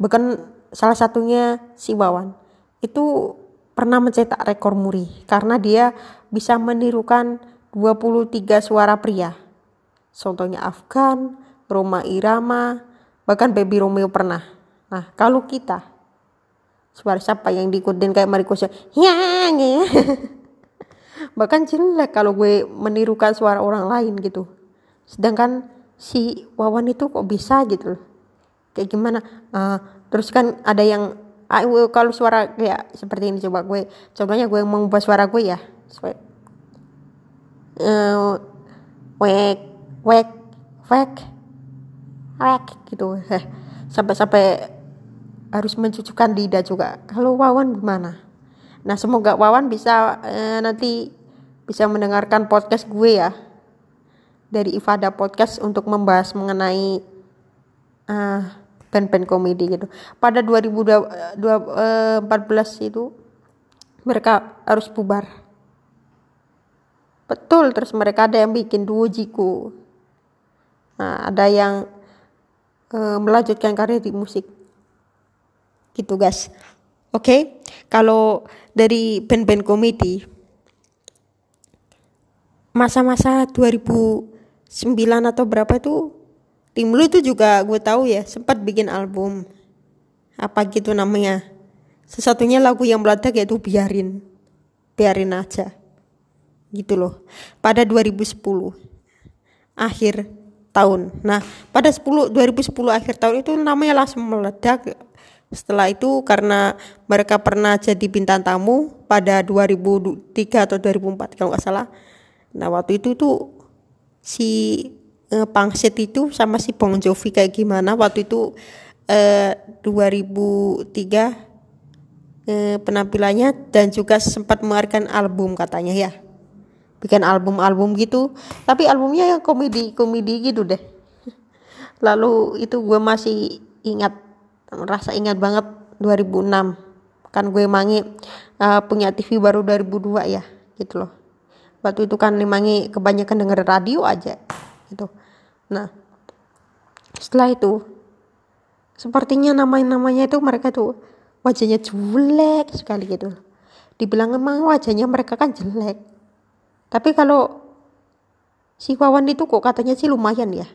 bahkan salah satunya si Wawan itu pernah mencetak rekor muri karena dia bisa menirukan 23 suara pria. Contohnya Afgan Roma Irama bahkan Baby Romeo pernah. Nah kalau kita suara siapa yang diikutin kayak Mariko ya. Bahkan jelek kalau gue menirukan suara orang lain gitu. Sedangkan si Wawan itu kok bisa gitu kayak gimana? Uh, terus kan ada yang uh, kalau suara kayak seperti ini coba gue contohnya gue mengubah suara gue ya. Uh, wek wek wek rek gitu. Sampai-sampai harus mencucukkan lidah juga kalau Wawan gimana nah semoga Wawan bisa eh, nanti bisa mendengarkan podcast gue ya dari Ifada Podcast untuk membahas mengenai uh, band-band komedi gitu. Pada 2014 itu mereka harus bubar. Betul, terus mereka ada yang bikin duo jiku. Nah, ada yang uh, melanjutkan karir di musik. Gitu, guys. Oke, okay? kalau dari band-band komedi masa-masa 2009 atau berapa itu tim lu itu juga gue tahu ya sempat bikin album apa gitu namanya sesatunya lagu yang meledak yaitu biarin biarin aja gitu loh pada 2010 akhir tahun nah pada 10 2010 akhir tahun itu namanya langsung meledak setelah itu karena mereka pernah jadi bintang tamu pada 2003 atau 2004 kalau nggak salah. Nah waktu itu tuh si uh, Pangsit itu sama si Bong Jovi kayak gimana. Waktu itu uh, 2003 uh, penampilannya dan juga sempat mengeluarkan album katanya ya. Bikin album-album gitu. Tapi albumnya yang komedi komedi gitu deh. Lalu itu gue masih ingat rasa ingat banget 2006 kan gue mangi uh, punya TV baru 2002 ya gitu loh. Waktu itu kan limangi kebanyakan denger radio aja gitu. Nah setelah itu sepertinya namanya-namanya itu mereka tuh wajahnya jelek sekali gitu. Dibilang emang wajahnya mereka kan jelek. Tapi kalau si Wawan itu kok katanya sih lumayan ya.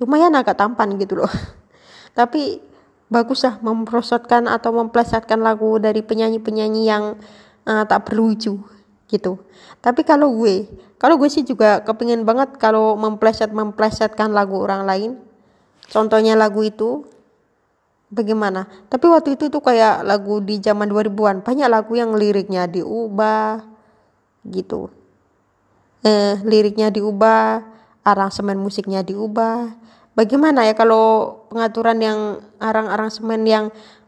Lumayan agak tampan gitu loh. Tapi bagus lah memprosotkan atau memplesetkan lagu dari penyanyi-penyanyi yang uh, tak berlucu gitu. Tapi kalau gue kalau gue sih juga kepingin banget kalau mempleset memplesetkan lagu orang lain. Contohnya lagu itu bagaimana? Tapi waktu itu tuh kayak lagu di zaman 2000-an banyak lagu yang liriknya diubah gitu. Eh liriknya diubah aransemen musiknya diubah bagaimana ya kalau pengaturan yang arang-aransemen yang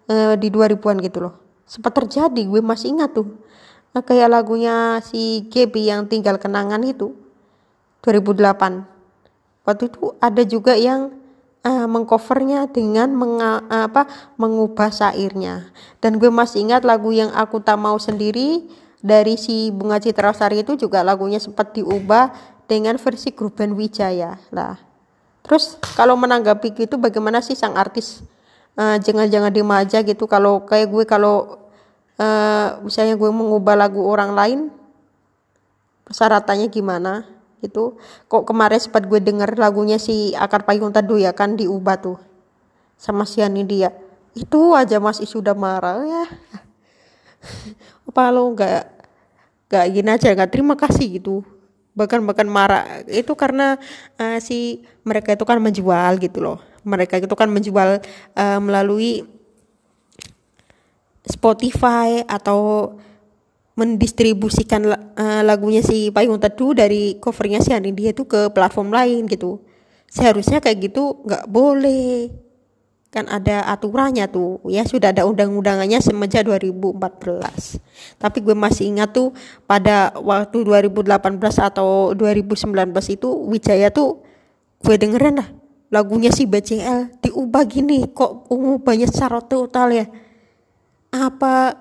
eh, di 2000-an gitu loh sempat terjadi gue masih ingat tuh Nah, kayak lagunya si Gaby yang tinggal kenangan itu 2008. Waktu itu ada juga yang uh, mengcovernya dengan menga, apa mengubah syairnya. Dan gue masih ingat lagu yang aku tak mau sendiri dari si Bunga Citra Sari itu juga lagunya sempat diubah dengan versi grup band Wijaya lah. Terus kalau menanggapi gitu bagaimana sih sang artis uh, jangan-jangan diem aja gitu? Kalau kayak gue kalau uh, misalnya gue mengubah lagu orang lain persyaratannya gimana gitu? Kok kemarin sempat gue denger lagunya si akar payung teduh ya kan diubah tuh sama si Ani dia. Itu aja masih sudah marah. Ya. Apa lo nggak nggak gini aja nggak terima kasih gitu bahkan bahkan marah itu karena uh, si mereka itu kan menjual gitu loh. Mereka itu kan menjual uh, melalui Spotify atau mendistribusikan uh, lagunya si Payung Teduh dari covernya si Ani dia itu ke platform lain gitu. Seharusnya kayak gitu nggak boleh kan ada aturannya tuh ya. Sudah ada undang-undangannya semenjak 2014 tapi gue masih ingat tuh pada waktu 2018 atau 2019 itu Wijaya tuh gue dengerin lah lagunya si BCL diubah gini kok ungu banyak secara total ya? Apa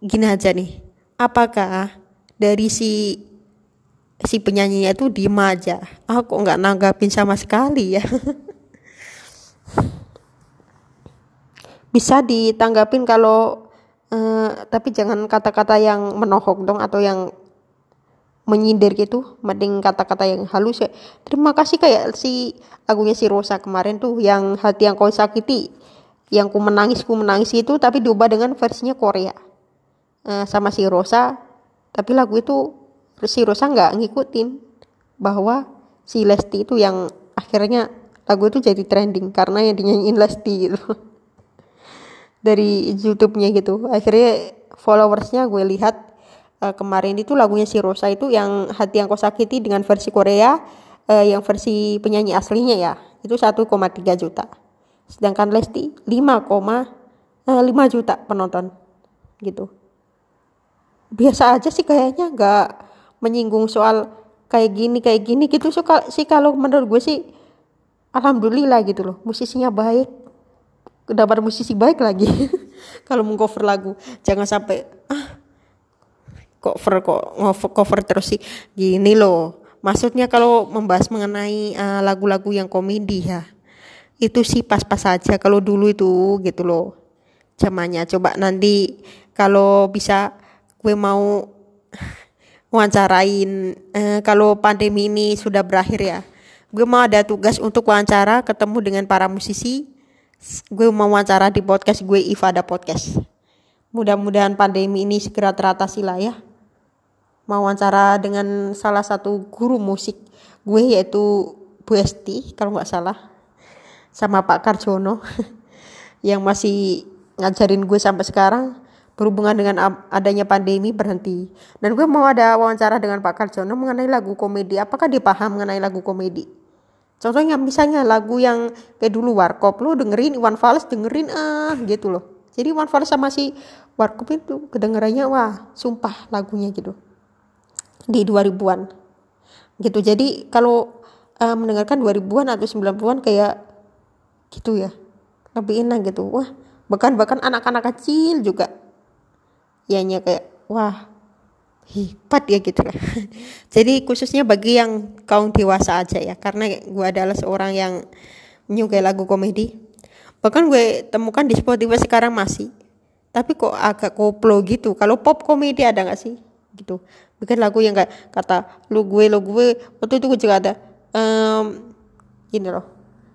gini aja nih. Apakah dari si si penyanyinya itu diem aja? Aku nggak nanggapin sama sekali ya bisa ditanggapin kalau uh, tapi jangan kata-kata yang menohok dong atau yang menyindir gitu. Mending kata-kata yang halus ya. Terima kasih kayak si lagunya si Rosa kemarin tuh yang hati yang kau sakiti yang ku menangis ku menangis itu tapi diubah dengan versinya Korea. Uh, sama si Rosa tapi lagu itu si Rosa nggak ngikutin bahwa si Lesti itu yang akhirnya lagu itu jadi trending karena yang dinyanyiin Lesti gitu dari YouTube-nya gitu. Akhirnya followersnya gue lihat uh, kemarin itu lagunya si Rosa itu yang hati yang kau sakiti dengan versi Korea uh, yang versi penyanyi aslinya ya itu 1,3 juta. Sedangkan Lesti 5, eh, 5 juta penonton gitu. Biasa aja sih kayaknya nggak menyinggung soal kayak gini kayak gini gitu. Suka sih kalau menurut gue sih alhamdulillah gitu loh musisinya baik dapat musisi baik lagi. Kalau mengcover lagu jangan sampai ah cover kok cover terus sih. Gini loh. Maksudnya kalau membahas mengenai eh, lagu-lagu yang komedi ya itu sih pas-pas saja kalau dulu itu gitu loh. Zamannya. Coba nanti kalau bisa gue mau wawancarain uh, kalau pandemi ini sudah berakhir ya. Gue mau ada tugas untuk wawancara ketemu dengan para musisi gue mau wawancara di podcast gue Ifada Podcast. Mudah-mudahan pandemi ini segera teratasi lah ya. Mau wawancara dengan salah satu guru musik gue yaitu Bu Esti kalau nggak salah sama Pak Karjono yang masih ngajarin gue sampai sekarang berhubungan dengan adanya pandemi berhenti. Dan gue mau ada wawancara dengan Pak Karjono mengenai lagu komedi. Apakah dia paham mengenai lagu komedi contohnya misalnya lagu yang kayak dulu Warkop. Lo dengerin Iwan Fals dengerin ah gitu loh. Jadi Iwan Fals sama si Warkop itu kedengarannya wah sumpah lagunya gitu. Di 2000-an gitu. Jadi kalau uh, mendengarkan 2000-an atau 90-an kayak gitu ya. Lebih enak gitu. Wah bahkan bahkan anak-anak kecil juga. Ianya kayak wah hebat ya gitu lah. Jadi khususnya bagi yang kaum dewasa aja ya karena gue adalah seorang yang menyukai lagu komedi. Bahkan gue temukan di Spotify sekarang masih. Tapi kok agak koplo gitu. Kalau pop komedi ada nggak sih? Gitu. Bikin lagu yang kayak kata lu gue lu gue. Waktu itu gue juga ada um, gini loh.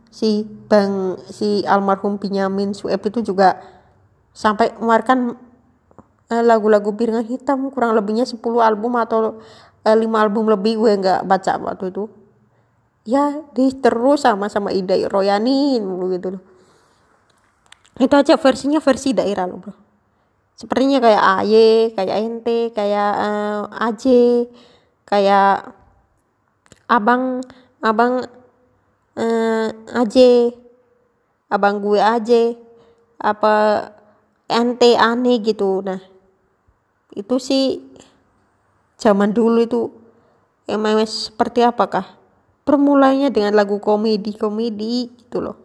Si bang si almarhum Benyamin Sueb itu juga sampai mengeluarkan lagu-lagu piringan hitam kurang lebihnya 10 album atau eh, 5 album lebih gue nggak baca waktu itu. Ya di terus sama sama Ida Royani gitu loh. Itu aja versinya versi daerah loh bro. Sepertinya kayak AY, kayak NT, kayak uh, eh, AJ, kayak abang abang uh, eh, AJ, abang gue AJ, apa NT aneh gitu. Nah, itu sih zaman dulu itu emang seperti apakah? Permulanya dengan lagu komedi-komedi gitu loh.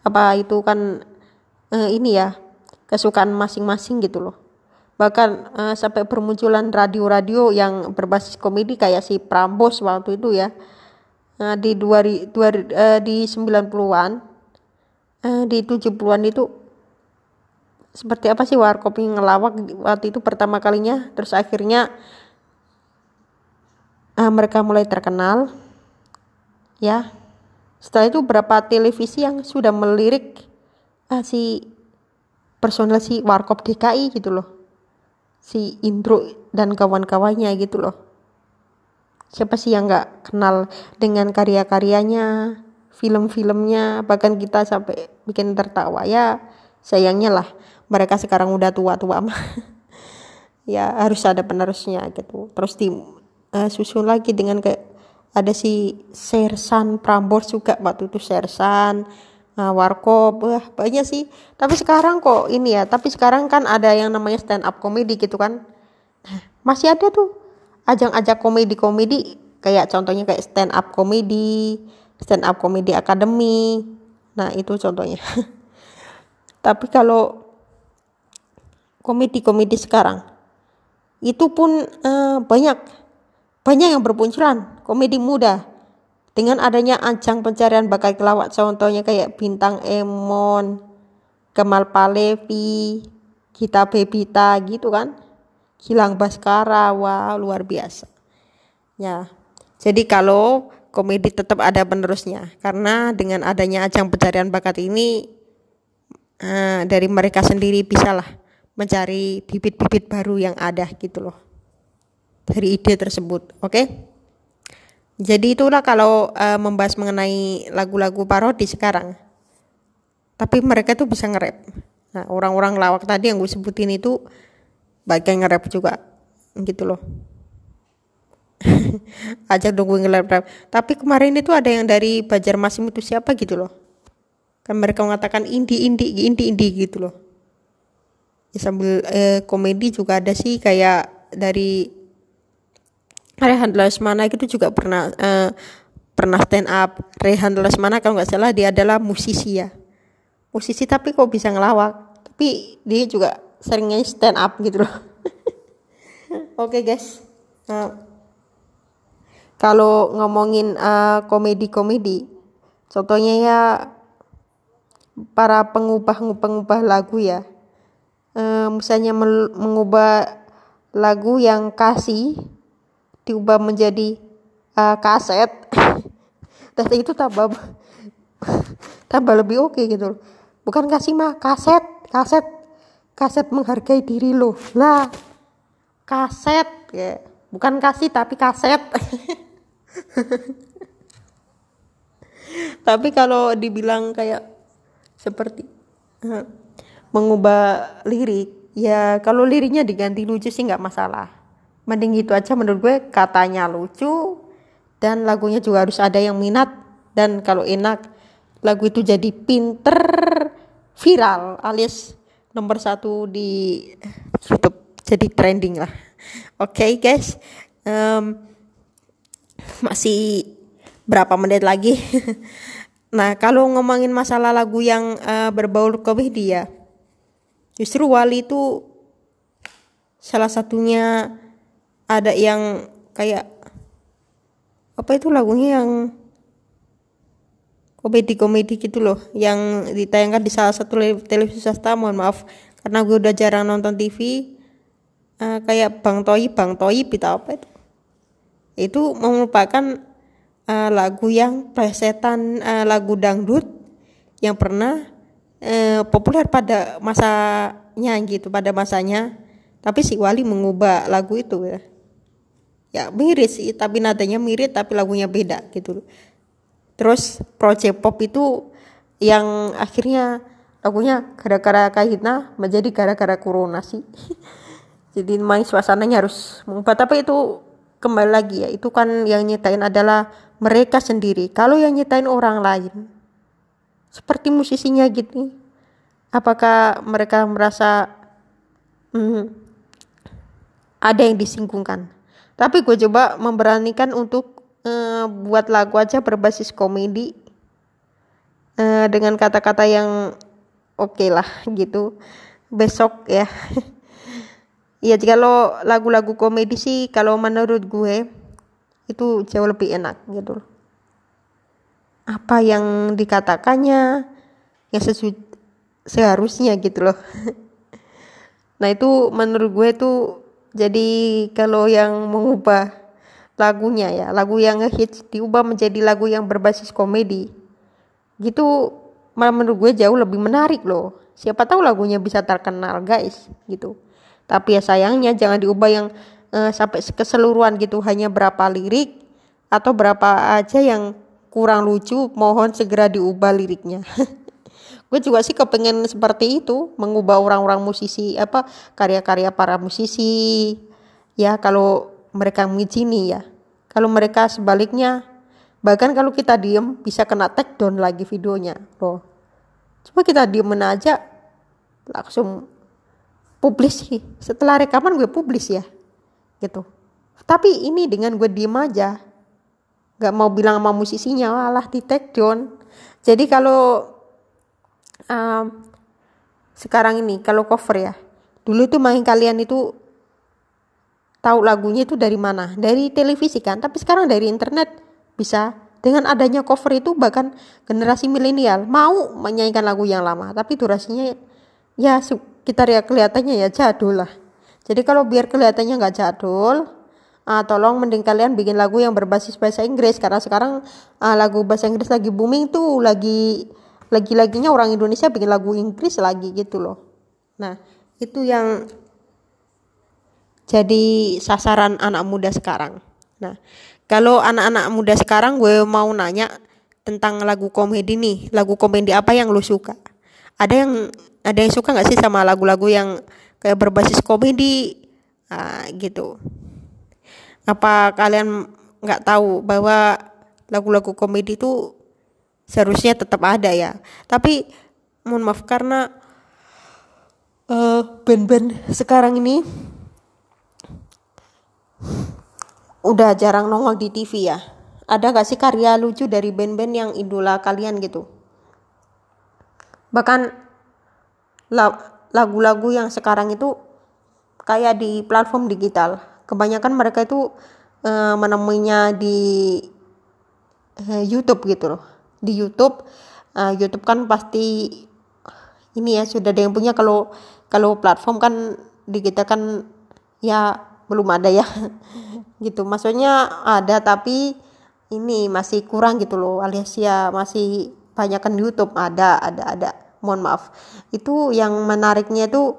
Apa itu kan uh, ini ya kesukaan masing-masing gitu loh bahkan uh, sampai bermunculan radio-radio yang berbasis komedi kayak si Prambos waktu itu ya uh, di dua, dua uh, di 90-an uh, di 70-an itu seperti apa sih warkop yang ngelawak waktu itu pertama kalinya? Terus akhirnya uh, mereka mulai terkenal. Ya. Setelah itu berapa televisi yang sudah melirik uh, si personal si Warkop DKI gitu loh. Si Indro dan kawan-kawannya gitu loh. Siapa sih yang nggak kenal dengan karya-karyanya film-filmnya? Bahkan kita sampai bikin tertawa. Ya sayangnya lah mereka sekarang udah tua-tua mah ya harus ada penerusnya gitu terus di uh, susun lagi dengan kayak ada si Sersan Prambors juga waktu itu Sersan Nah, warkop, wah banyak sih. Tapi sekarang kok ini ya, tapi sekarang kan ada yang namanya stand up comedy gitu kan. Nah, masih ada tuh ajang-ajang komedi-komedi kayak contohnya kayak stand up comedy, stand up comedy academy. Nah, itu contohnya. tapi kalau komedi-komedi sekarang. Itu pun uh, banyak. Banyak yang berpunculan komedi muda. Dengan adanya ajang pencarian bakat kelawat contohnya kayak Bintang Emon, Kemal Palevi, Kita Bebita gitu kan. Gilang Baskara, wah luar biasa. Ya, jadi kalau komedi tetap ada penerusnya. Karena dengan adanya ajang pencarian bakat ini uh, dari mereka sendiri bisalah mencari bibit-bibit baru yang ada gitu loh dari ide tersebut oke okay? Jadi itulah kalau uh, membahas mengenai lagu-lagu parodi sekarang. Tapi mereka tuh bisa nge-rap. Nah, orang-orang lawak tadi yang gue sebutin itu bagian nge-rap juga. Gitu loh. ajak dong gue nge tapi kemarin itu ada yang dari Banjarmasin itu siapa gitu loh kan mereka mengatakan indie indie indie indie gitu loh ya, sambil eh, komedi juga ada sih kayak dari Rehan Lesmana gitu juga pernah eh, pernah stand up. Rehan Lesmana kalau nggak salah dia adalah musisi ya. Musisi tapi kok bisa ngelawak? Tapi dia juga seringnya stand up gitu loh. Oke okay, guys. Nah, kalau ngomongin uh, komedi-komedi contohnya ya para pengubah-pengubah lagu ya misalnya mengubah lagu yang kasih diubah menjadi uh, kaset. Dan itu tambah tambah lebih oke okay gitu bukan kasih mah kaset kaset kaset menghargai diri lo. Lah kaset ya. Bukan kasih tapi kaset. Tapi kalau dibilang kayak seperti uh, mengubah lirik ya kalau liriknya diganti lucu sih nggak masalah. Mending itu aja menurut gue katanya lucu dan lagunya juga harus ada yang minat dan kalau enak lagu itu jadi pinter viral alias nomor satu di YouTube. Jadi trending lah. Oke okay, guys. Um, masih berapa menit lagi? Nah kalau ngomongin masalah lagu yang uh, berbau komedi ya justru Wali itu salah satunya ada yang kayak apa itu lagunya yang komedi-komedi gitu loh yang ditayangkan di salah satu televisi swasta mohon maaf karena gue udah jarang nonton TV uh, eh, kayak Bang Toyi Bang Toyi kita apa itu? Itu merupakan uh, lagu yang plesetan uh, lagu dangdut yang pernah uh, populer pada masanya gitu pada masanya. Tapi si Wali mengubah lagu itu ya. Ya mirip sih tapi nadanya mirip tapi lagunya beda gitu. Terus project pop itu yang akhirnya lagunya gara-gara kahitna menjadi gara-gara corona sih. Jadi main suasananya harus mengubah. Tapi itu kembali lagi ya. Itu kan yang nyetain adalah mereka sendiri. Kalau yang nyetain orang lain seperti musisinya gitu. Apakah mereka merasa hmm, ada yang disinggungkan tapi gue coba memberanikan untuk uh, buat lagu aja berbasis komedi uh, dengan kata-kata yang oke okay lah gitu. Besok ya. Ya kalau lagu-lagu komedi sih kalau menurut gue itu jauh lebih enak gitu apa yang dikatakannya ya sesu seharusnya gitu loh. Nah itu menurut gue tuh jadi kalau yang mengubah lagunya ya lagu yang ngehits diubah menjadi lagu yang berbasis komedi. Gitu malah menurut gue jauh lebih menarik loh. Siapa tahu lagunya bisa terkenal guys gitu. Tapi ya sayangnya jangan diubah yang uh, sampai keseluruhan gitu. Hanya berapa lirik atau berapa aja yang kurang lucu mohon segera diubah liriknya gue juga sih kepengen seperti itu mengubah orang-orang musisi apa karya-karya para musisi ya kalau mereka mengizini ya. Kalau mereka sebaliknya, bahkan kalau kita diem bisa kena take down lagi videonya loh. Coba kita diem aja langsung publis sih. Setelah rekaman gue publis ya, gitu. Tapi ini dengan gue diem aja, gak mau bilang sama musisinya, malah di take down. Jadi kalau um, sekarang ini kalau cover ya, dulu itu main kalian itu tahu lagunya itu dari mana? Dari televisi kan? Tapi sekarang dari internet bisa. Dengan adanya cover itu bahkan generasi milenial mau menyanyikan lagu yang lama tapi durasinya ya kita ya kelihatannya ya jadul lah. Jadi kalau biar kelihatannya nggak jadul uh, tolong mending kalian bikin lagu yang berbasis bahasa Inggris karena sekarang uh, lagu bahasa Inggris lagi booming tuh lagi lagi-laginya orang Indonesia bikin lagu Inggris lagi gitu loh nah itu yang jadi sasaran anak muda sekarang. Nah, kalau anak-anak muda sekarang gue mau nanya tentang lagu komedi nih, lagu komedi apa yang lu suka? Ada yang ada yang suka nggak sih sama lagu-lagu yang kayak berbasis komedi? Nah, gitu. Apa kalian nggak tahu bahwa lagu-lagu komedi itu seharusnya tetap ada ya? Tapi mohon maaf karena uh, band-band sekarang ini udah jarang nongol di TV ya. Ada gak sih karya lucu dari band-band yang idola kalian gitu? Bahkan lagu-lagu yang sekarang itu kayak di platform digital kebanyakan mereka itu uh, menemuinya di uh, YouTube gitu loh. Di YouTube uh, YouTube kan pasti ini ya sudah ada yang punya. Kalau kalau platform kan di kita kan ya belum ada ya gitu. Maksudnya ada tapi ini masih kurang gitu loh alias ya masih banyak kan YouTube. Ada ada ada. Mohon maaf. Itu yang menariknya itu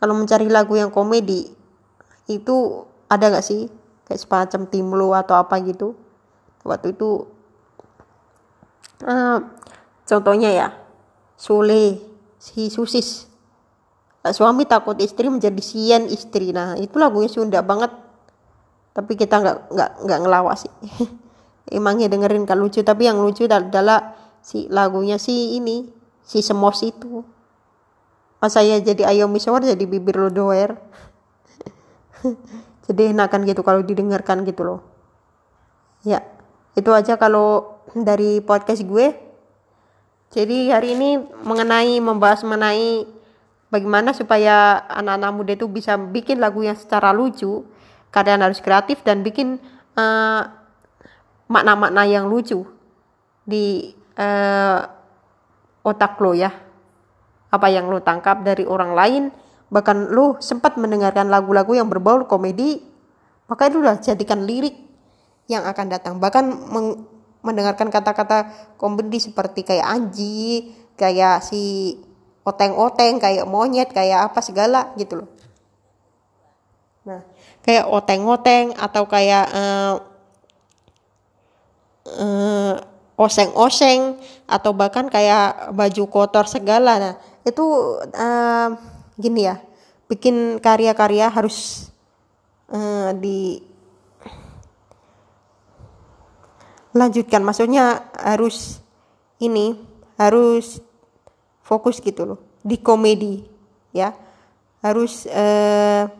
kalau mencari lagu yang komedi itu ada gak sih? Kayak semacam timlo atau apa gitu? Waktu itu uh, contohnya ya Sule si Susis. Suami takut istri menjadi sian istri. Nah itu lagunya Sunda banget. Tapi kita nggak nggak nggak ngelawas sih. Emangnya dengerin kan lucu tapi yang lucu adalah si lagunya si ini si semos itu. Pas saya jadi ayo miswar jadi bibir lo doer jadi enakan gitu kalau didengarkan gitu loh. Ya itu aja kalau dari podcast gue. Jadi hari ini mengenai membahas mengenai bagaimana supaya anak-anak muda itu bisa bikin lagu yang secara lucu kalian harus kreatif dan bikin uh, makna-makna yang lucu di uh, otak lo ya. Apa yang lo tangkap dari orang lain bahkan lo sempat mendengarkan lagu-lagu yang berbau komedi maka itu udah jadikan lirik yang akan datang. Bahkan mendengarkan kata-kata komedi seperti kayak anji kayak si oteng-oteng kayak monyet kayak apa segala gitu loh. Nah kayak oteng-oteng atau kayak uh, uh, oseng-oseng atau bahkan kayak baju kotor segala. Nah itu uh, gini ya bikin karya-karya harus uh, di lanjutkan. Maksudnya harus ini harus fokus gitu loh di komedi ya. Harus uh,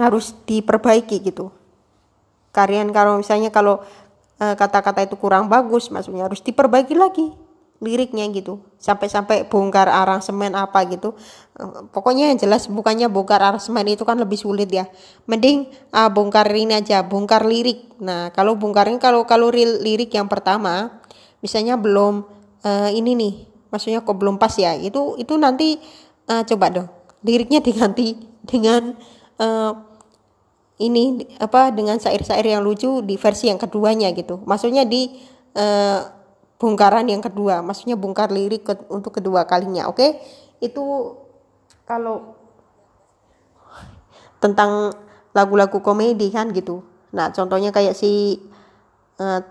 harus diperbaiki gitu. Kalian kalau misalnya kalau kata kata-kata itu kurang bagus maksudnya harus diperbaiki lagi liriknya gitu. Sampai-sampai bongkar aransemen apa gitu. Pokoknya yang jelas bukannya bongkar aransemen itu kan lebih sulit ya. Mending uh, bongkar ini aja bongkar lirik. Nah kalau bongkarnya kalau kalau lirik yang pertama misalnya belum uh, ini nih maksudnya kok belum pas ya itu itu nanti uh, coba dong liriknya diganti dengan uh, ini apa dengan syair-syair yang lucu di versi yang keduanya gitu. Maksudnya di uh, bongkaran yang kedua maksudnya bongkar lirik ke, untuk kedua kalinya oke? Okay? itu kalau tentang lagu-lagu komedi kan gitu. Nah contohnya kayak si uh,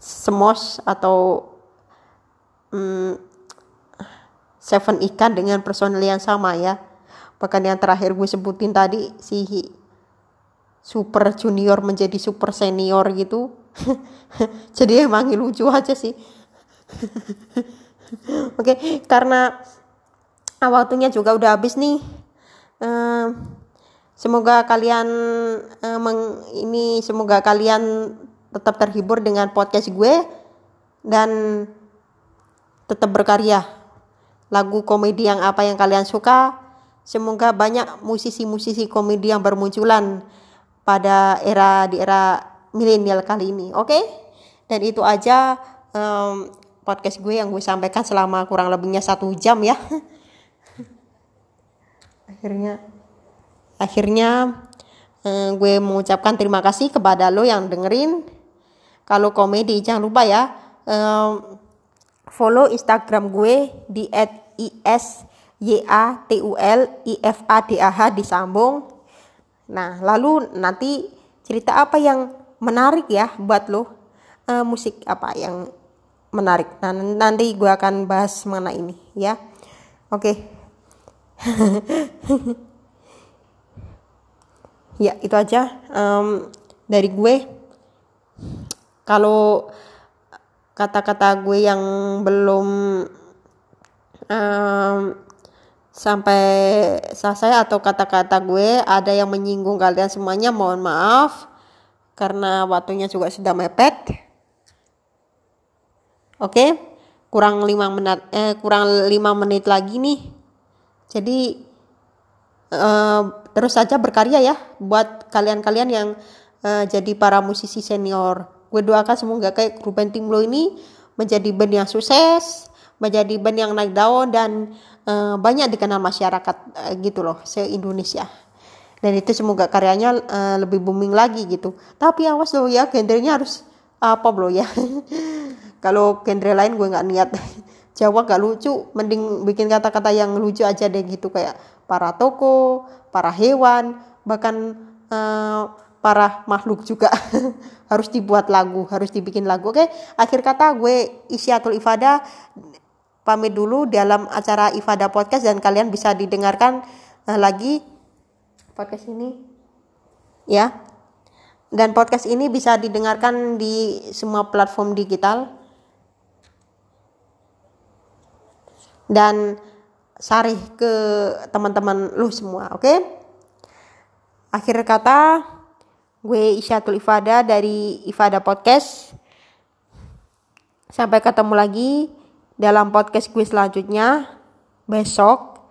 Semos atau um, Seven Ikan dengan personel yang sama ya. Bahkan yang terakhir gue sebutin tadi si super junior menjadi super senior gitu jadi emang lucu aja sih. Oke okay, karena waktunya juga udah habis nih. Uh, semoga kalian uh, meng, ini semoga kalian tetap terhibur dengan podcast gue dan tetap berkarya. Lagu komedi yang apa yang kalian suka. Semoga banyak musisi-musisi komedi yang bermunculan pada era di era milenial kali ini oke? Okay? dan itu aja um, podcast gue yang gue sampaikan selama kurang lebihnya satu jam ya. Akhirnya akhirnya um, gue mengucapkan terima kasih kepada lo yang dengerin. Kalau komedi jangan lupa ya um, follow instagram gue di is y a t u l i f a d a h disambung nah lalu nanti cerita apa yang menarik ya buat lo uh, musik apa yang menarik. Nah nanti gue akan bahas mengenai ini ya. Oke. Okay. ya itu aja. Um, dari gue kalau kata-kata gue yang belum um, sampai selesai atau kata-kata gue ada yang menyinggung kalian semuanya mohon maaf karena waktunya juga sudah mepet. Oke kurang lima menit eh, kurang lima menit lagi nih. Jadi uh, terus saja berkarya ya buat kalian-kalian yang uh, jadi para musisi senior. Gue doakan semoga kayak Ruben Timlo ini menjadi band yang sukses menjadi band yang naik daun dan uh, banyak dikenal masyarakat uh, gitu loh se Indonesia dan itu semoga karyanya uh, lebih booming lagi gitu. Tapi awas loh ya genrenya harus uh, loh ya? Kalau genre lain gue nggak niat. Jawa gak lucu mending bikin kata-kata yang lucu aja deh gitu. Kayak para toko para hewan bahkan uh, para makhluk juga. Harus dibuat lagu harus dibikin lagu. Oke akhir kata gue Isyatul Ifada. Pamit dulu dalam acara Ifada Podcast dan kalian bisa didengarkan uh, lagi podcast ini ya. Dan podcast ini bisa didengarkan di semua platform digital. Dan sarih ke teman-teman lu semua, oke? Okay? Akhir kata, gue Isyatul Ifada dari Ifada Podcast. Sampai ketemu lagi dalam podcast gue selanjutnya besok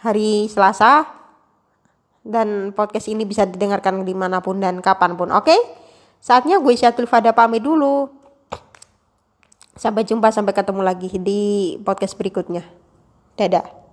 hari Selasa dan podcast ini bisa didengarkan di mana pun dan kapan pun. Oke, okay? saatnya gue Syatul Fada pamit dulu. Sampai jumpa, sampai ketemu lagi di podcast berikutnya. Dadah.